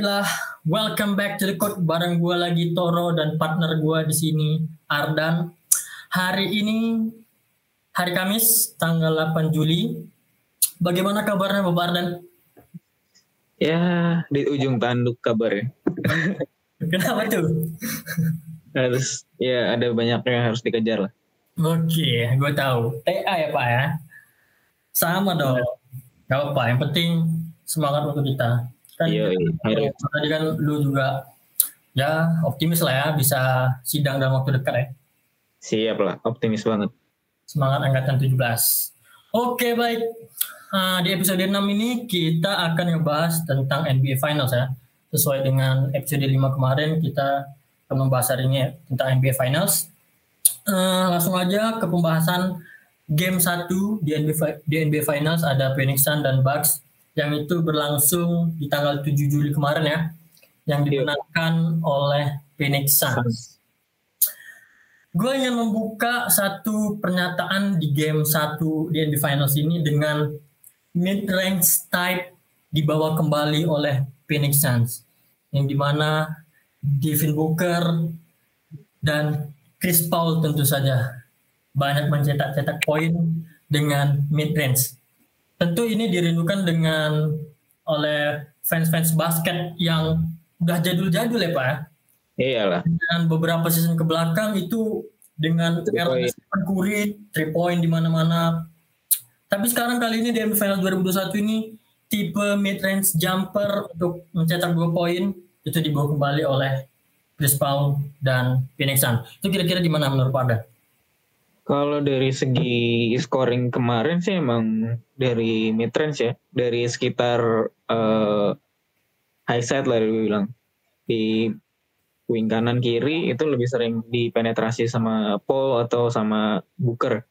baiklah. Welcome back to the code bareng gue lagi Toro dan partner gue di sini Ardan. Hari ini hari Kamis tanggal 8 Juli. Bagaimana kabarnya Bapak Ardan? Ya, di ujung tanduk kabarnya. Kenapa tuh? harus ya ada banyak yang harus dikejar lah. Oke, gue tahu. TA ya Pak ya. Sama dong. Gak apa, yang penting semangat untuk kita. Kan Iya, iya. tadi kan lu juga ya optimis lah ya bisa sidang dalam waktu dekat ya. Siap lah, optimis banget. Semangat angkatan 17. Oke baik. Nah, di episode 6 ini kita akan ngebahas tentang NBA Finals ya. Sesuai dengan episode 5 kemarin kita akan membahas hari ini ya, tentang NBA Finals. Eh, langsung aja ke pembahasan game 1 di NBA, di NBA Finals ada Phoenix Suns dan Bucks yang itu berlangsung di tanggal 7 Juli kemarin ya yang dimenangkan oleh Phoenix Suns. Gue ingin membuka satu pernyataan di game 1 di NBA Finals ini dengan mid-range type dibawa kembali oleh Phoenix Suns yang di mana Devin Booker dan Chris Paul tentu saja banyak mencetak-cetak poin dengan mid-range. Tentu ini dirindukan dengan oleh fans-fans basket yang udah jadul-jadul ya Pak ya Iyalah. dan beberapa season ke belakang itu dengan era Curry, three point di mana-mana. Tapi sekarang kali ini di NBA Finals 2021 ini tipe mid range jumper untuk mencetak dua poin itu dibawa kembali oleh Chris Paul dan Phoenix Suns. Itu kira-kira di mana menurut Pak Arda? Kalau dari segi scoring kemarin sih emang dari mid range ya, dari sekitar eh, high side lah gue bilang. Di wing kanan kiri itu lebih sering dipenetrasi sama Paul atau sama Booker.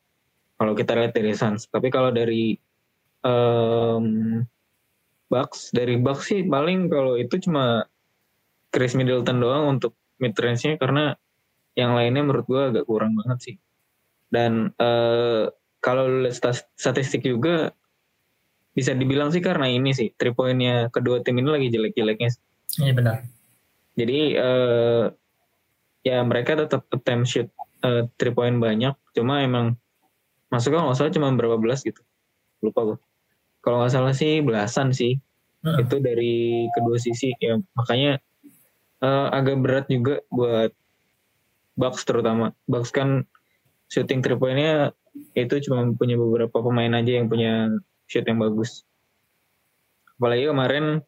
Kalau kita lihat dari Suns. Tapi kalau dari em, Bucks, dari Bucks sih paling kalau itu cuma Chris Middleton doang untuk mid range-nya karena yang lainnya menurut gue agak kurang banget sih. Dan eh, kalau lihat statistik juga bisa dibilang sih karena ini sih three point-nya kedua tim ini lagi jelek-jeleknya. Iya benar. Jadi eh, ya mereka tetap attempt shoot eh, three point banyak, cuma emang masuknya nggak salah cuma berapa belas gitu. Lupa gue. Kalau nggak salah sih belasan sih Heeh. itu dari kedua sisi ya makanya eh, agak berat juga buat Bucks terutama Bucks kan shooting three point-nya itu cuma punya beberapa pemain aja yang punya shoot yang bagus. Apalagi kemarin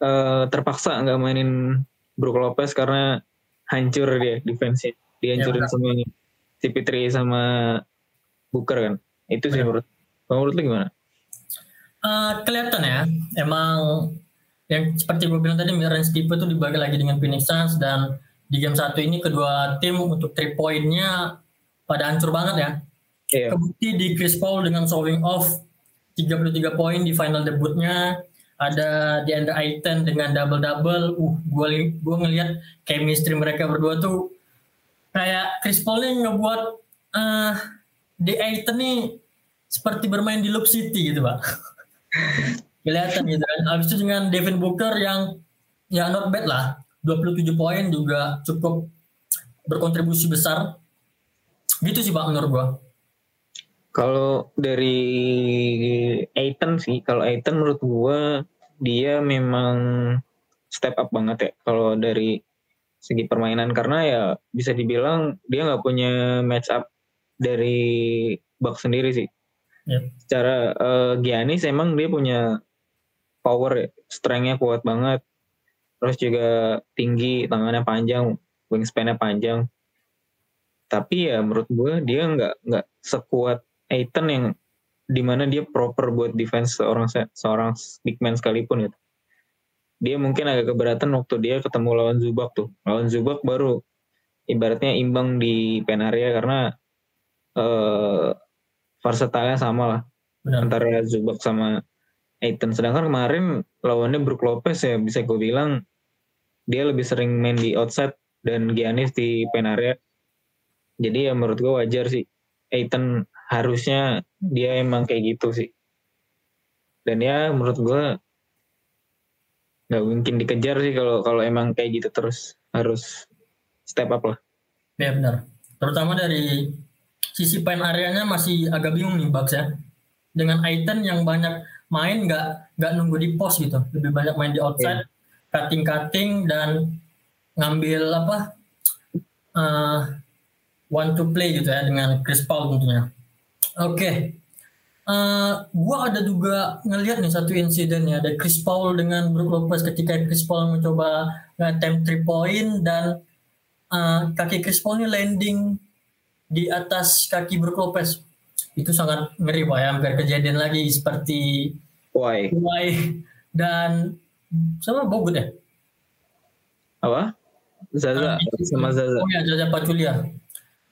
eh, terpaksa nggak mainin Brook Lopez karena hancur dia defense dihancurin Ya, semuanya CP3 sama Booker kan. Itu sih Benar. menurut menurut lu gimana? Eh, kelihatan ya, emang yang seperti gue bilang tadi mid-range tipe itu dibagi lagi dengan Phoenix Suns dan di game satu ini kedua tim untuk three point-nya pada hancur banget ya. Iya Kebukti di Chris Paul dengan showing off 33 poin di final debutnya. Ada di Andre Ayton dengan double-double. Uh, gue gue ngelihat chemistry mereka berdua tuh kayak Chris Paul nih ngebuat eh di Ayton nih seperti bermain di Loop City gitu, Pak. Kelihatan gitu kan. Habis itu dengan Devin Booker yang ya not bad lah. 27 poin juga cukup berkontribusi besar. Gitu sih Pak menurut gua. Kalau dari Aiton sih, kalau Aiton menurut gua dia memang step up banget ya. Kalau dari segi permainan karena ya bisa dibilang dia nggak punya match up dari Bucks sendiri sih. Ya. Secara eh, Giannis emang dia punya power ya, strength-nya kuat banget. Terus juga tinggi, tangannya panjang, wingspan-nya panjang. Tapi ya menurut gue dia nggak nggak sekuat Aiton yang di mana dia proper buat defense seorang seorang big man sekalipun gitu. Dia mungkin agak keberatan waktu dia ketemu lawan Zubak tuh. Lawan Zubak baru ibaratnya imbang di pen area karena eh versatile sama lah Benar. antara Zubak sama Aiton. Sedangkan kemarin lawannya Brook Lopez ya bisa gue bilang dia lebih sering main di outside dan Giannis di pen area. Jadi ya menurut gue wajar sih. Aiton harusnya dia emang kayak gitu sih. Dan ya menurut gue nggak mungkin dikejar sih kalau kalau emang kayak gitu terus harus step up lah. Ya benar. Terutama dari sisi paint areanya masih agak bingung nih Bucks ya. Dengan Aiton yang banyak main nggak nggak nunggu di pos gitu, lebih banyak main di outside, yeah. cutting cutting dan ngambil apa uh, one to play gitu ya dengan Chris Paul tentunya. Oke, okay. uh, gua ada juga ngelihat nih satu insiden ya ada Chris Paul dengan Brook Lopez ketika Chris Paul mencoba nge-attempt three point dan uh, kaki Chris Paul ini landing di atas kaki Brook Lopez. Itu sangat ngeri pak ya. Hampir kejadian lagi seperti Why? Why? Dan sama Bogut ya? Apa? Zaza sama Zaza. Oh ya Zaza Paculia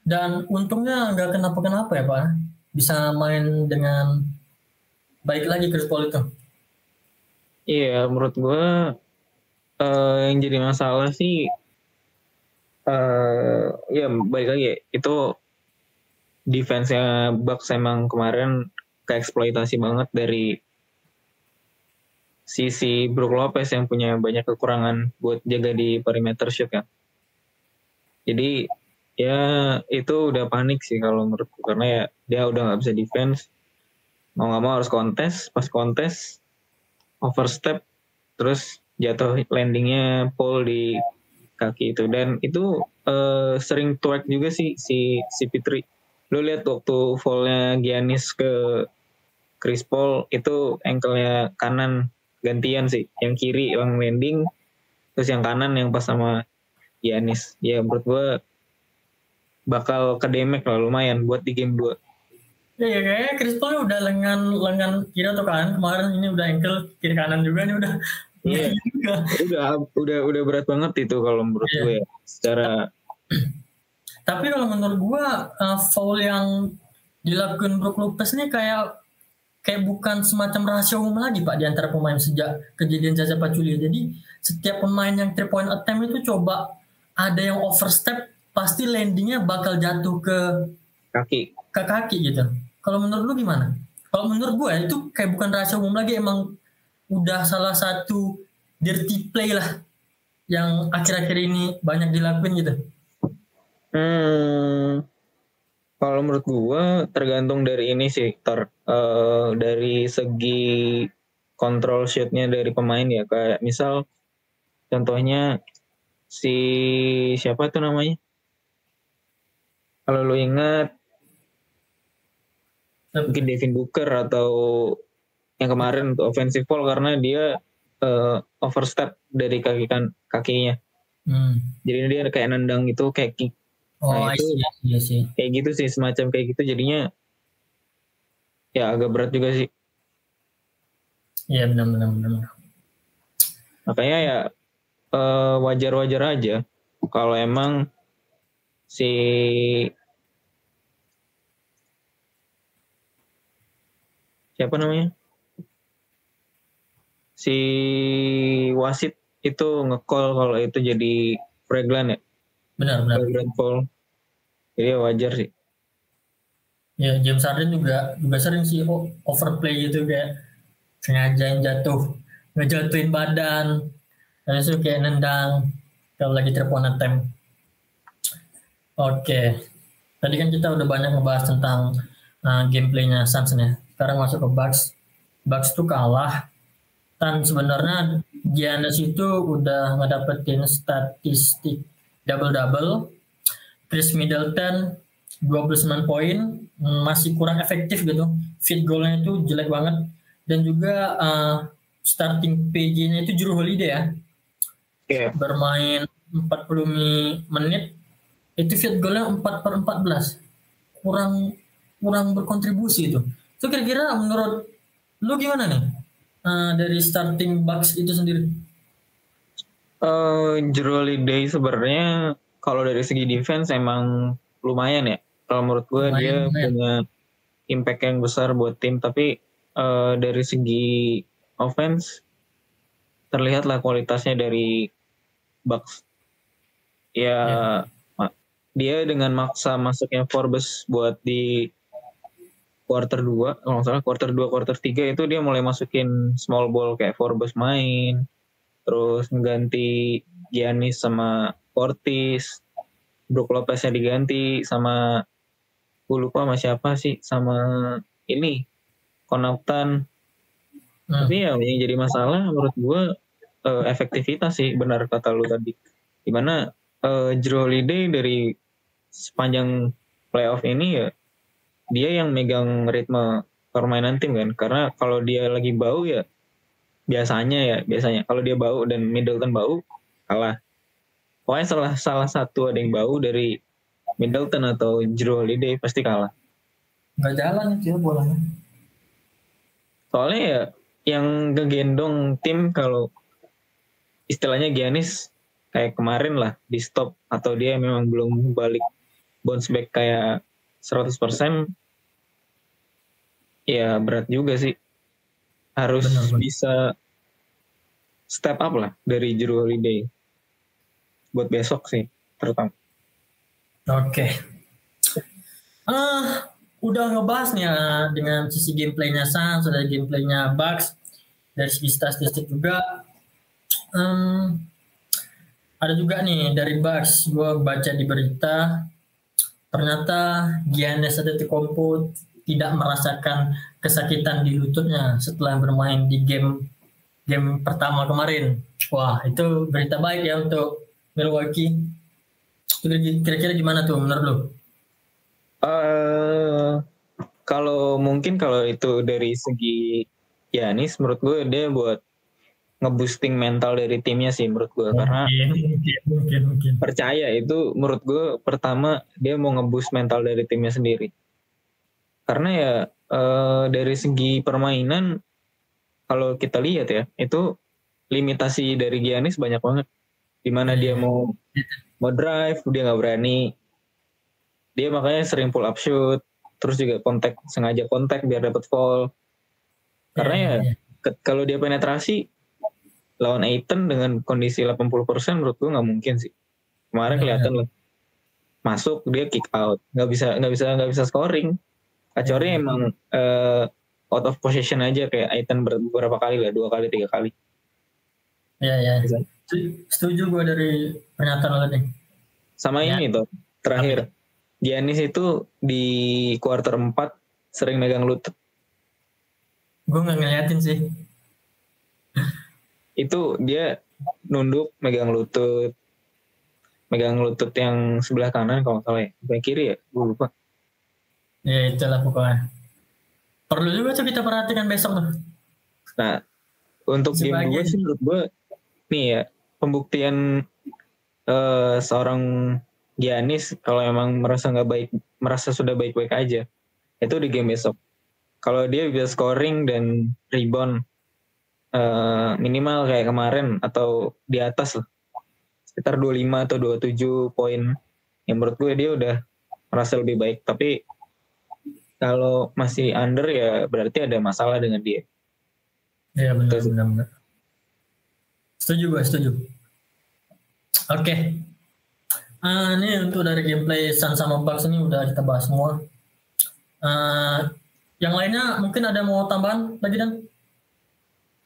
dan untungnya nggak kenapa-kenapa ya pak bisa main dengan baik lagi Chris Paul itu iya menurut gue uh, yang jadi masalah sih uh, ya baik lagi itu defense-nya Bucks emang kemarin keeksploitasi banget dari sisi Brook Lopez yang punya banyak kekurangan buat jaga di perimeter shoot kan. Jadi ya itu udah panik sih kalau menurutku. Karena ya dia udah nggak bisa defense. Mau nggak mau harus kontes. Pas kontes overstep terus jatuh landingnya pole di kaki itu. Dan itu uh, sering twerk juga sih si si Fitri. Lu lihat waktu fallnya Giannis ke Chris Paul itu ankle-nya kanan gantian sih. Yang kiri yang landing terus yang kanan yang pas sama Giannis. Ya menurut gue bakal ke damage lah lumayan buat di game 2 Ya, ya kayaknya Chris Paul udah lengan lengan kiri atau kanan kemarin ini udah ankle kiri kanan juga nih udah Iya. udah udah udah berat banget itu kalau menurut yeah. gue ya, secara tapi kalau menurut gua uh, foul yang dilakukan Brook Lopez ini kayak kayak bukan semacam rahasia umum lagi pak di antara pemain sejak kejadian Zaza Paculia. Jadi setiap pemain yang three point attempt itu coba ada yang overstep pasti landingnya bakal jatuh ke kaki ke kaki gitu. Kalau menurut lu gimana? Kalau menurut gua itu kayak bukan rahasia umum lagi emang udah salah satu dirty play lah yang akhir-akhir ini banyak dilakuin gitu. Hmm, kalau menurut gua tergantung dari ini sih, Tor. Uh, dari segi kontrol shootnya dari pemain ya, kayak misal contohnya si siapa tuh namanya? Kalau lu ingat mungkin Devin Booker atau yang kemarin untuk offensive foul karena dia uh, overstep dari kaki kan kakinya. Hmm. Jadi dia kayak nendang itu kayak kick Oh, nah, itu sih. Kayak gitu sih, semacam kayak gitu jadinya ya agak berat juga sih. Iya benar benar benar. Makanya ya uh, wajar-wajar aja kalau emang si siapa namanya? Si wasit itu ngecall kalau itu jadi Freglan ya? Benar benar. Grand Paul jadi ya wajar sih. Ya James Harden juga juga sering sih overplay gitu kayak sengaja yang jatuh ngejatuhin badan terus kayak nendang kalau lagi telepon attempt oke. Tadi kan kita udah banyak ngebahas tentang uh, gameplaynya Suns ya sekarang masuk ke Bucks Bucks tuh kalah dan sebenarnya Giannis itu udah ngedapetin statistik double-double. Chris Middleton 29 poin masih kurang efektif gitu. Fit goalnya itu jelek banget dan juga uh, starting PG-nya itu Juru Holiday ya. Yeah. Bermain 40 menit itu fit goalnya 4 per 14. Kurang kurang berkontribusi itu. Itu kira-kira menurut lu gimana nih? Uh, dari starting box itu sendiri? Uh, Jero Day sebenarnya kalau dari segi defense emang lumayan ya. Kalau menurut gue lumayan, dia lumayan. punya impact yang besar buat tim. Tapi uh, dari segi offense terlihat lah kualitasnya dari Bucks. Ya, ya. dia dengan maksa masuknya Forbes buat di quarter 2, kalau salah quarter 2, quarter 3 itu dia mulai masukin small ball kayak Forbes main, terus mengganti Giannis sama Portis Brook Lopeznya diganti sama gue lupa sama siapa sih sama ini Konautan hmm. tapi ya yang jadi masalah menurut gue uh, efektivitas sih benar kata lu tadi di mana uh, Drew Holiday dari sepanjang playoff ini ya dia yang megang ritme permainan tim kan. Karena kalau dia lagi bau ya biasanya ya biasanya. Kalau dia bau dan Middleton bau kalah. Pokoknya salah salah satu ada yang bau dari Middleton atau Drew Holiday pasti kalah. Nggak jalan itu ya bolanya. Soalnya ya yang ngegendong tim kalau istilahnya Giannis kayak kemarin lah di stop. Atau dia memang belum balik bounce back kayak 100% ya berat juga sih harus benar, benar. bisa step up lah dari Drew Holiday buat besok sih terutama. Oke. Okay. Uh, udah ngebahas nih ya dengan sisi gameplaynya Suns, ada gameplaynya Bucks, dari segi statistik juga. Um, ada juga nih dari Bucks, gue baca di berita ternyata Giannis Antetokounmpo tidak merasakan kesakitan di lututnya setelah bermain di game game pertama kemarin. Wah, itu berita baik ya untuk Milwaukee. Kira-kira gimana tuh menurut lo? Uh, kalau mungkin kalau itu dari segi Yanis, menurut gue dia buat ngeboosting mental dari timnya sih menurut gue mungkin, karena mungkin, mungkin, mungkin. percaya itu menurut gue pertama dia mau ngeboost mental dari timnya sendiri karena ya uh, dari segi permainan kalau kita lihat ya itu limitasi dari Giannis banyak banget di mana dia iya. mau mau drive dia nggak berani dia makanya sering pull up shoot terus juga kontak sengaja kontak biar dapat fall karena ya iya, iya. kalau dia penetrasi lawan Aiton dengan kondisi 80% menurut gue nggak mungkin sih. Kemarin kelihatan loh. Masuk dia kick out. Nggak bisa nggak bisa nggak bisa scoring. Kecuali emang uh, out of possession aja kayak Aiton beberapa kali lah dua kali tiga kali. Ya ya setuju gue dari pernyataan lo nih sama ya. ini tuh terakhir. Giannis itu di kuarter 4 sering megang lutut. Gue nggak ngeliatin sih itu dia nunduk megang lutut. Megang lutut yang sebelah kanan kalau salah ya sebelah kiri ya? Gue lupa. Ya itulah pokoknya. Perlu juga tuh kita perhatikan besok tuh. Nah untuk Sebagian. game gue sih menurut gue nih ya pembuktian uh, seorang Giannis kalau emang merasa nggak baik merasa sudah baik-baik aja itu di game besok. Kalau dia bisa scoring dan rebound uh, minimal kayak kemarin atau di atas lah. Sekitar 25 atau 27 poin. Yang menurut gue dia udah merasa lebih baik. Tapi kalau masih under ya berarti ada masalah dengan dia. Iya benar benar, benar. setuju gue setuju. Oke. Okay. uh, ini untuk dari gameplay Sun sama Bucks ini udah kita bahas semua. Uh, yang lainnya mungkin ada mau tambahan lagi dan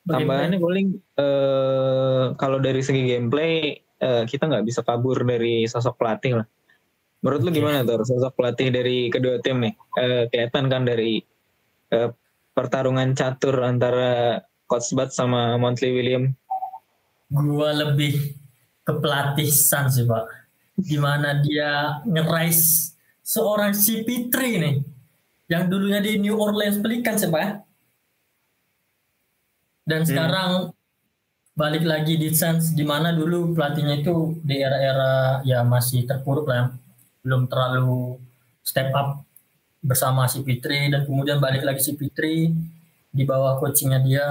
Tambahannya paling uh, kalau dari segi gameplay uh, kita nggak bisa kabur dari sosok pelatih lah. Menurut okay. lu gimana tuh sosok pelatih dari kedua tim nih? Uh, kelihatan kan dari uh, pertarungan catur antara Coach Bat sama Monthly William. Gua lebih ke pelatih San sih pak. Gimana dia ngerais seorang CP3 nih. Yang dulunya di New Orleans Pelicans sih pak dan hmm. sekarang balik lagi di Suns di mana dulu pelatihnya itu di era-era ya masih terpuruk lah belum terlalu step up bersama si Fitri dan kemudian balik lagi si Fitri di bawah coachingnya dia.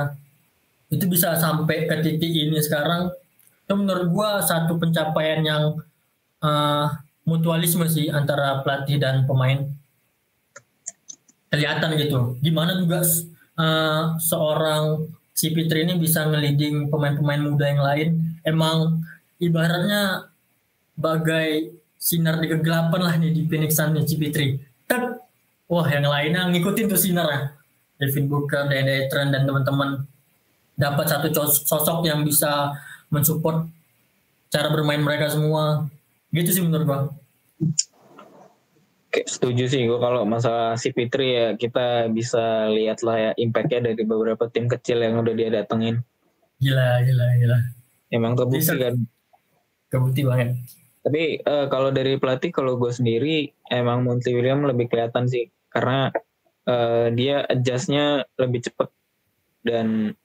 Itu bisa sampai ke titik ini sekarang. Itu menurut gua satu pencapaian yang uh, mutualisme sih antara pelatih dan pemain. Kelihatan gitu. Gimana juga uh, seorang si Fitri ini bisa ngeliding pemain-pemain muda yang lain emang ibaratnya bagai sinar di kegelapan lah nih di Phoenix Sun nih si Fitri Tek. wah yang lainnya ngikutin tuh sinar ya Devin Booker, Dede Trent dan teman-teman dapat satu sosok yang bisa mensupport cara bermain mereka semua. Gitu sih menurut gua. Oke, setuju sih gue kalau masalah si Fitri ya kita bisa lihat lah ya impactnya dari beberapa tim kecil yang udah dia datengin. Gila, gila, gila. Emang terbukti Bisa. kan. Kebukti banget. Tapi eh, kalau dari pelatih kalau gue sendiri emang Monty William lebih kelihatan sih karena eh, dia adjustnya lebih cepet dan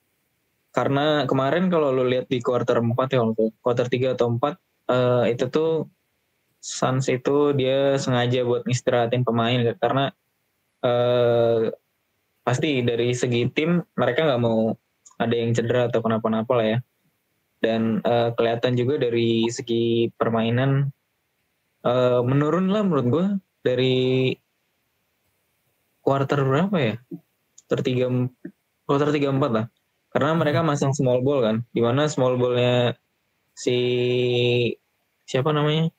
karena kemarin kalau lu lihat di quarter 4 ya quarter 3 atau 4 eh, itu tuh Suns itu dia sengaja buat ngistirahatin pemain karena eh, pasti dari segi tim mereka nggak mau ada yang cedera atau kenapa-napa lah ya. Dan eh, kelihatan juga dari segi permainan eh, menurun lah menurut gue dari quarter berapa ya? Quarter tiga quarter tiga empat lah. Karena mereka masang small ball kan di mana small ballnya si siapa namanya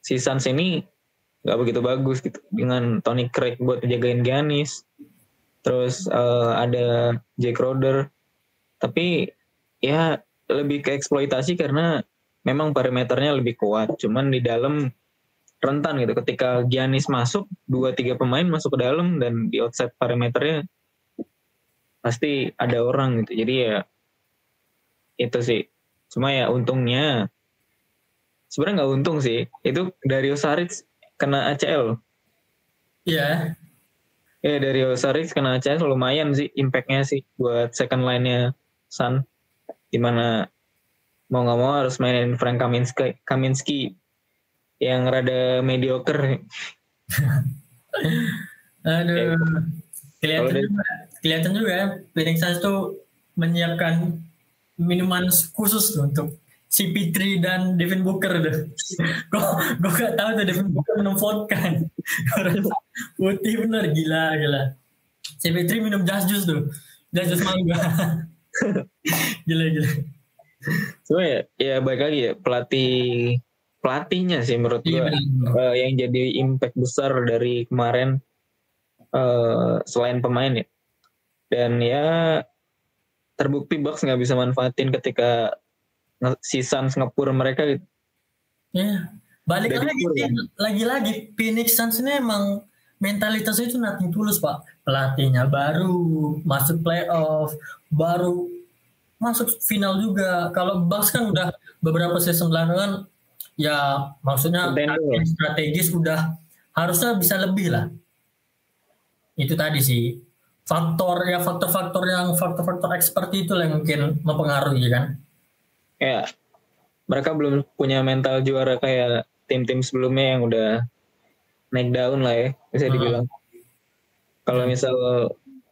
si Suns ini nggak begitu bagus gitu dengan Tony Craig buat jagain Giannis. Terus eh, ada Jake Roder tapi ya lebih ke eksploitasi karena memang parameternya lebih kuat. Cuman di dalam rentan gitu. Ketika Giannis masuk dua tiga pemain masuk ke dalam dan di outside parameternya pasti ada orang gitu. Jadi ya itu sih. Cuma ya untungnya sebenarnya nggak untung sih. Itu Dario Saric kena ACL Iya, ya Dario Saric kena ACL lumayan sih impactnya sih buat second line-nya Sun. Di mana mau nggak mau harus mainin Frank Kaminski, Kaminski yang rada mediocre. Aduh. Kelihatan Kalau dari- juga, kelihatan juga ya, Phoenix Suns tuh menyiapkan minuman khusus tuh untuk si Pitri dan Devin Booker tuh. Gue gue gak tahu tuh Devin Booker minum vodka. Putih bener gila gila. Si Pitri minum jas jus tuh, jas jus mangga. gila gila. cuma ya ya baik lagi ya pelatih pelatihnya sih menurut Iya gua bener. eh, yang jadi impact besar dari kemarin eh, selain pemain ya dan ya terbukti Bucks nggak bisa manfaatin ketika si Suns ngepur mereka gitu. Ya, balik Dari lagi kan? lagi-lagi Phoenix Suns ini emang mentalitasnya itu nothing tulus pak. Pelatihnya baru masuk playoff, baru masuk final juga. Kalau Bucks kan udah beberapa season belakangan, ya maksudnya latihan strategis udah harusnya bisa lebih lah. Itu tadi sih faktor ya faktor-faktor yang faktor-faktor expert itu yang mungkin mempengaruhi kan. Ya mereka belum punya mental juara kayak tim-tim sebelumnya yang udah naik daun lah ya bisa Hmm. dibilang kalau misal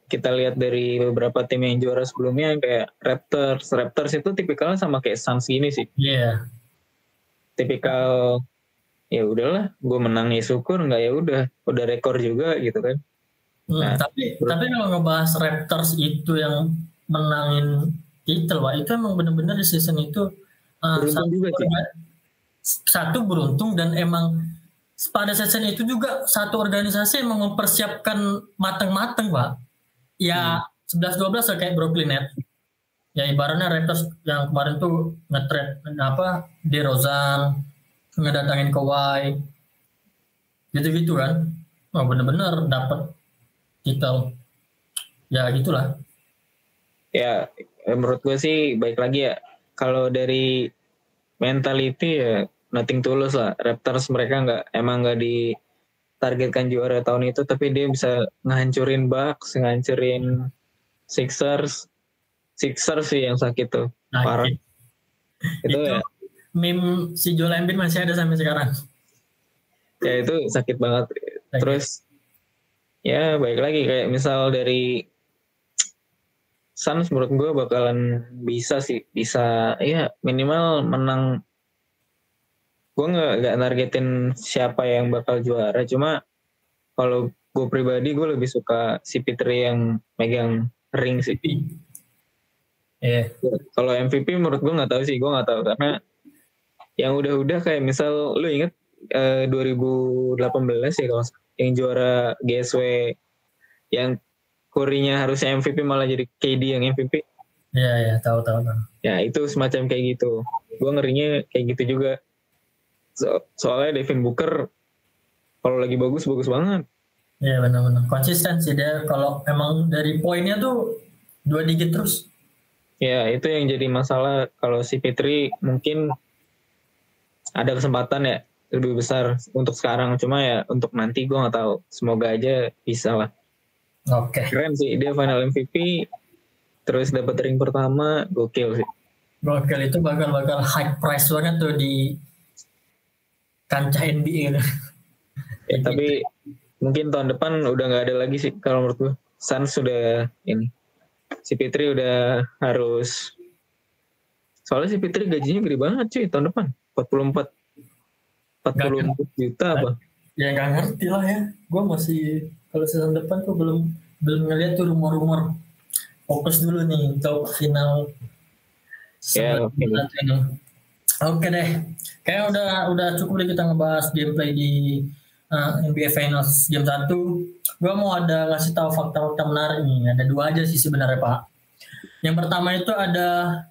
kita lihat dari beberapa tim yang juara sebelumnya kayak Raptors Raptors itu tipikalnya sama kayak Suns gini sih Iya. tipikal ya udahlah gue menang ya syukur nggak ya udah udah rekor juga gitu kan Hmm, Nah, tapi bro. tapi kalau ngebahas Raptors itu yang menangin titel, wah itu emang bener-bener di season itu uh, Beruntung satu, juga sih. satu beruntung dan emang pada season itu juga satu organisasi emang mempersiapkan mateng-mateng pak. Ya Hmm. 11-12 lah kayak Brooklyn Nets. Ya ibaratnya Raptors yang kemarin tuh nge-trade apa DeRozan, ngedatangin Kawhi, gitu-gitu kan. Oh bener-bener dapat titel. Ya gitulah. ya eh, menurut gue sih baik lagi ya. Kalau dari mentality ya nothing tulus lah. Raptors mereka nggak emang nggak ditargetkan juara tahun itu tapi dia bisa ngancurin Bucks ngancurin Sixers. Sixers sih yang sakit tuh Nah, Parah. itu, itu ya. meme si Joel Embiid masih ada sampai sekarang. ya itu sakit banget. Terus ya baik lagi. Kayak misal dari Suns menurut gue bakalan bisa sih bisa ya minimal menang gue nggak nggak targetin siapa yang bakal juara cuma kalau gue pribadi gue lebih suka si Fitri yang megang ring sih Iya. kalau MVP menurut gue nggak tahu sih gue nggak tahu karena yang udah-udah kayak misal lu inget eh, 2018 ya kalau yang juara GSW yang Kurinya harusnya MVP malah jadi KD yang MVP Iya iya tahu tahu tahu. Ya itu semacam kayak gitu. Gue ngerinya kayak gitu juga. So- soalnya Devin Booker kalau lagi bagus bagus banget. Iya benar-benar konsisten sih dia kalau emang dari poinnya tuh dua digit terus. Ya itu yang jadi masalah kalau si Fitri mungkin ada kesempatan ya lebih besar untuk sekarang. Cuma ya untuk nanti gue nggak tahu. Semoga aja bisa lah. Oke. Keren sih dia final MVP terus dapat ring pertama gokil sih. Gokil itu bakal bakal high price banget tuh di kancah NBA gitu. Ya, tapi mungkin tahun depan udah nggak ada lagi sih kalau menurut gue. Suns sudah ini. Si Fitri udah harus soalnya si Fitri gajinya gede banget cuy tahun depan 44 44 juta apa Ya nggak ngerti lah ya. Gue masih kalau season depan tuh belum belum ngeliat tuh rumor-rumor. Fokus dulu nih untuk final. Ya, oke. sebelas ini. Oke deh. Kayak udah udah cukup deh kita ngebahas gameplay di uh, NBA Finals game 1. Gue mau ada ngasih tahu fakta-fakta menarik nih. Ada dua aja sih sebenarnya Pak. Yang pertama itu ada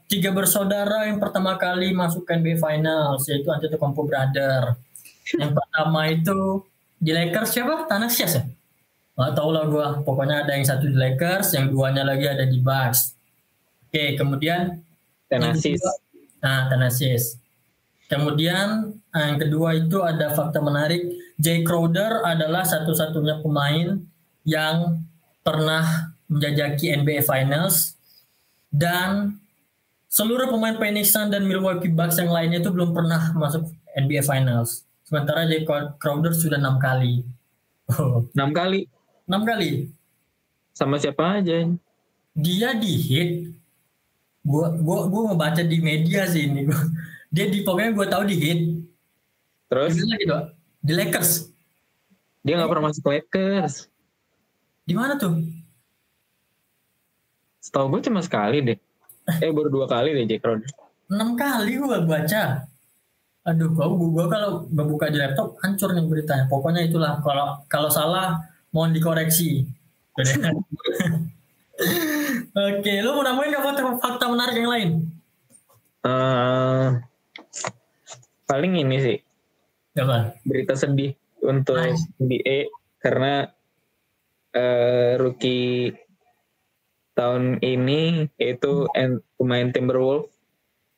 tiga bersaudara yang pertama kali masuk ke NBA Finals yaitu Antetokounmpo Brother. Yang pertama itu di Lakers siapa? Tanasius ya? Gak tau lah gue. Pokoknya ada yang satu di Lakers, yang duanya lagi ada di Bucks. Oke, kemudian dan yang asis kedua- Nah, Thanasis. Kemudian eh, yang kedua itu ada fakta menarik. Jay Crowder adalah satu-satunya pemain yang pernah menjajaki NBA Finals dan seluruh pemain Phoenix Suns dan Milwaukee Bucks yang lainnya itu belum pernah masuk NBA Finals. Sementara Jay Crowder sudah enam kali. Oh, enam kali enam kali. sama siapa aja dia di hit. Gua gua gua ngebaca di media sih ini. Gua dia di pokoknya gua tahu di hit. Terus? Di gitu di Lakers. Dia nggak pernah masuk Lakers. Di mana tuh? Setahu gue cuma sekali deh. Eh baru dua kali deh Jack Crowder enam kali gua baca. Aduh gua gua, kalau nggak buka di laptop hancur nih beritanya. Pokoknya itulah kalau kalau salah mohon dikoreksi Oke, lu mau namain nggak fakta, menarik yang lain? Eh, paling ini sih Apa? berita sedih untuk Nice. NBA karena eh, rookie tahun ini yaitu pemain Timberwolves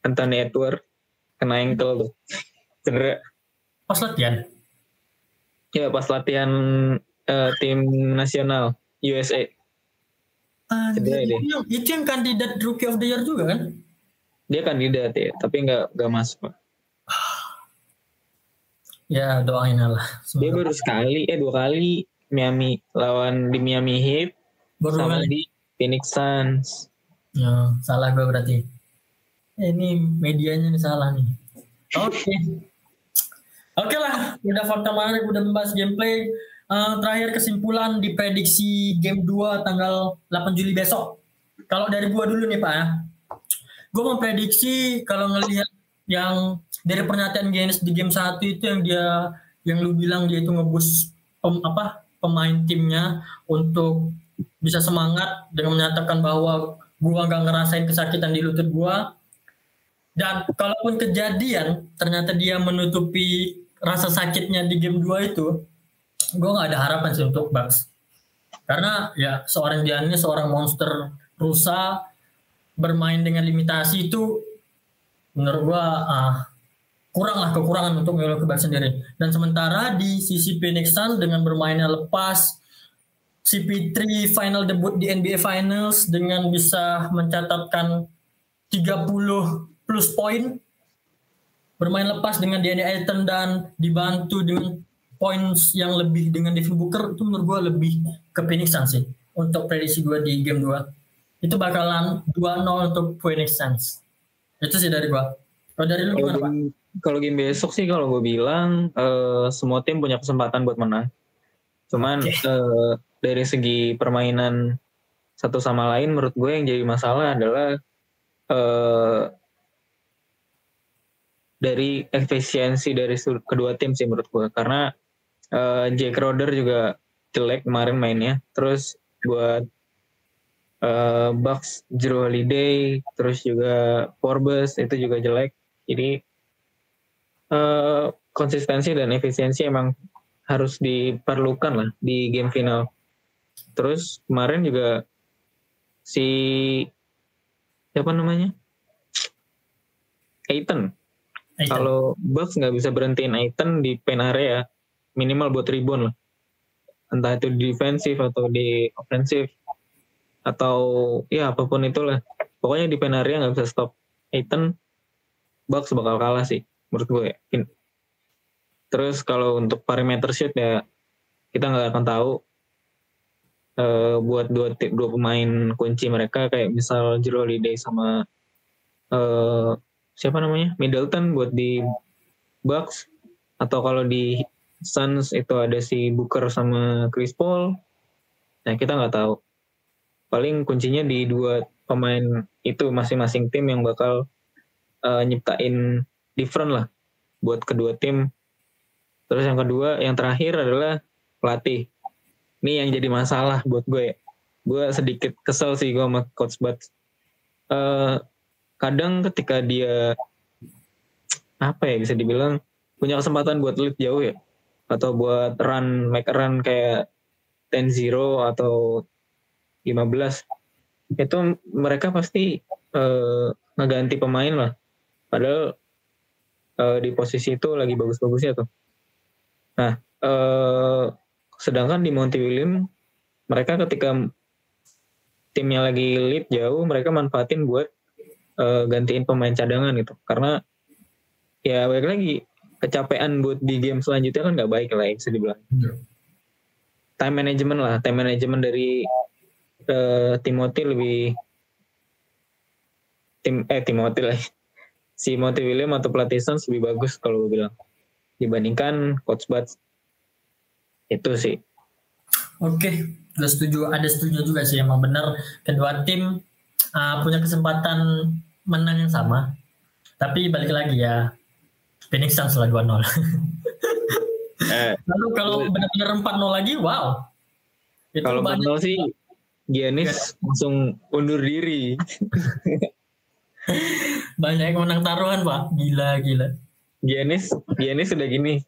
Anthony Edwards kena ankle tuh cedera Pas latihan. ya pas latihan eh, tim nasional USA Cedera Anjir, dia. itu, yang, kandidat Rookie of the Year juga kan? dia kandidat ya tapi nggak nggak masuk Ya doain lah. dia baru sekali eh dua kali Miami lawan di Miami Heat Baru sama kali. di Phoenix Suns Ya, salah gue berarti. Eh, ini medianya nih salah nih. Oke. Oke lah, udah fakta menarik, udah membahas gameplay. Eh, terakhir kesimpulan di prediksi game 2 tanggal 8 Juli besok. Kalau dari gua dulu nih Pak ya. Gue memprediksi kalau ngelihat yang dari pernyataan Giannis di game 1 itu yang dia yang lu bilang dia itu ngebus pem- apa pemain timnya untuk bisa semangat dengan menyatakan bahwa gua nggak ngerasain kesakitan di lutut gua dan kalaupun kejadian ternyata dia menutupi rasa sakitnya di game 2 itu gua nggak ada harapan sih untuk Bucks. Karena ya seorang Giannis seorang monster rusa bermain dengan limitasi itu menurut gua ah, kurang lah kekurangan untuk Milwaukee Bucks sendiri. Dan sementara di sisi Phoenix Suns dengan bermainnya lepas CP3 final debut di NBA Finals dengan bisa mencatatkan 30 plus poin bermain lepas dengan Danny Ayton dan dibantu dengan points yang lebih dengan Devin Booker itu menurut gue lebih ke Phoenix Suns sih untuk prediksi gue di game 2 itu bakalan 2-0 untuk Phoenix Suns itu sih dari gue kalau dari lu gimana Pak? kalau game besok sih kalau gue bilang eh, semua tim punya kesempatan buat menang. Cuman Oke. eh, dari segi permainan satu sama lain menurut gue yang jadi masalah adalah eh, dari efisiensi dari kedua tim sih menurut gue karena eh, Jake Crowder juga jelek kemarin mainnya. Terus buat uh, Bucks Drew Holiday terus juga Forbes itu juga jelek. Jadi uh, konsistensi dan efisiensi emang harus diperlukan lah di game final. Terus kemarin juga si siapa namanya? Aiton kalau Bucks nggak bisa berhentiin Aiton di pen area minimal buat rebound lah. Entah itu di defensif atau di ofensif atau ya apa pun itulah. Pokoknya di pen area nggak bisa stop. Aiton Bucks bakal kalah sih menurut gue terus kalau untuk parameter shoot ya kita nggak akan tahu. Uh, buat dua dua pemain kunci mereka kayak misal Jero Holiday sama uh, siapa namanya? Middleton buat di Bucks. Atau kalau di Suns itu ada si Booker sama Chris Paul. Nah kita nggak tahu. Paling kuncinya di dua pemain itu masing-masing tim yang bakal uh, nyiptain different lah buat kedua tim. Terus yang kedua yang terakhir adalah pelatih. Ini yang jadi masalah buat gue. Gue sedikit kesel sih gue sama coach Butts uh, kadang ketika dia apa ya bisa dibilang punya kesempatan buat lead jauh ya atau buat run make run kayak 10-0 atau 15 itu mereka pasti uh, ngeganti pemain lah. Padahal uh, di posisi itu lagi bagus-bagusnya tuh. Nah uh, sedangkan di Monty William mereka ketika timnya lagi lead jauh mereka manfaatin buat uh, gantiin pemain cadangan gitu. Karena ya balik lagi kecapean buat di game selanjutnya kan nggak baik lah ya, bisa dibilang yeah. time management lah time management dari uh, Timothy lebih tim eh Timothy lah si Monty William atau pelatih Suns lebih bagus kalau gue bilang dibandingkan coach Butts itu sih oke okay. udah setuju ada setuju juga sih emang benar kedua tim uh, punya kesempatan menang yang sama. Tapi balik lagi ya, Phoenix Suns lah 2-0. eh, Lalu kalau benar-benar 4-0 lagi, wow. Itu kalau 4-0 sih, Giannis langsung undur diri. banyak yang menang taruhan, Pak. Gila, gila. Giannis, Giannis sudah gini.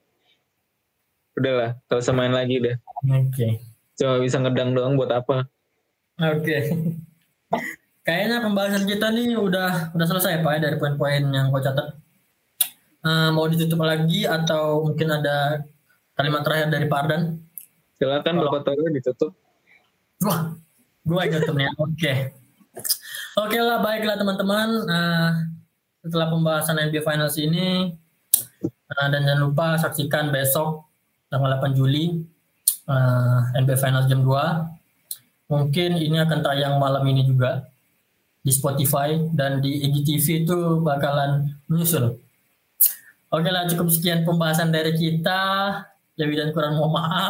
Udahlah, kalau usah main lagi udah. Oke. Okay. Cuma bisa ngedang doang buat apa. Oke. Okay. Kayaknya pembahasan kita nih udah udah selesai Pak ya dari poin-poin yang kau catat. Uh, mau ditutup lagi atau mungkin ada kalimat terakhir dari Pak Ardan? Silakan Bapak Toro ditutup. Wah, gua tutup nih. Oke. Okay. Oke okay lah, baiklah teman-teman. Uh, setelah pembahasan NBA Finals ini, uh, dan jangan lupa saksikan besok tanggal 8 Juli uh, NBA Finals jam 2. Mungkin ini akan tayang malam ini juga di Spotify dan di IGTV itu bakalan menyusul. Oke lah cukup sekian pembahasan dari kita. Lebih dan kurang mohon maaf.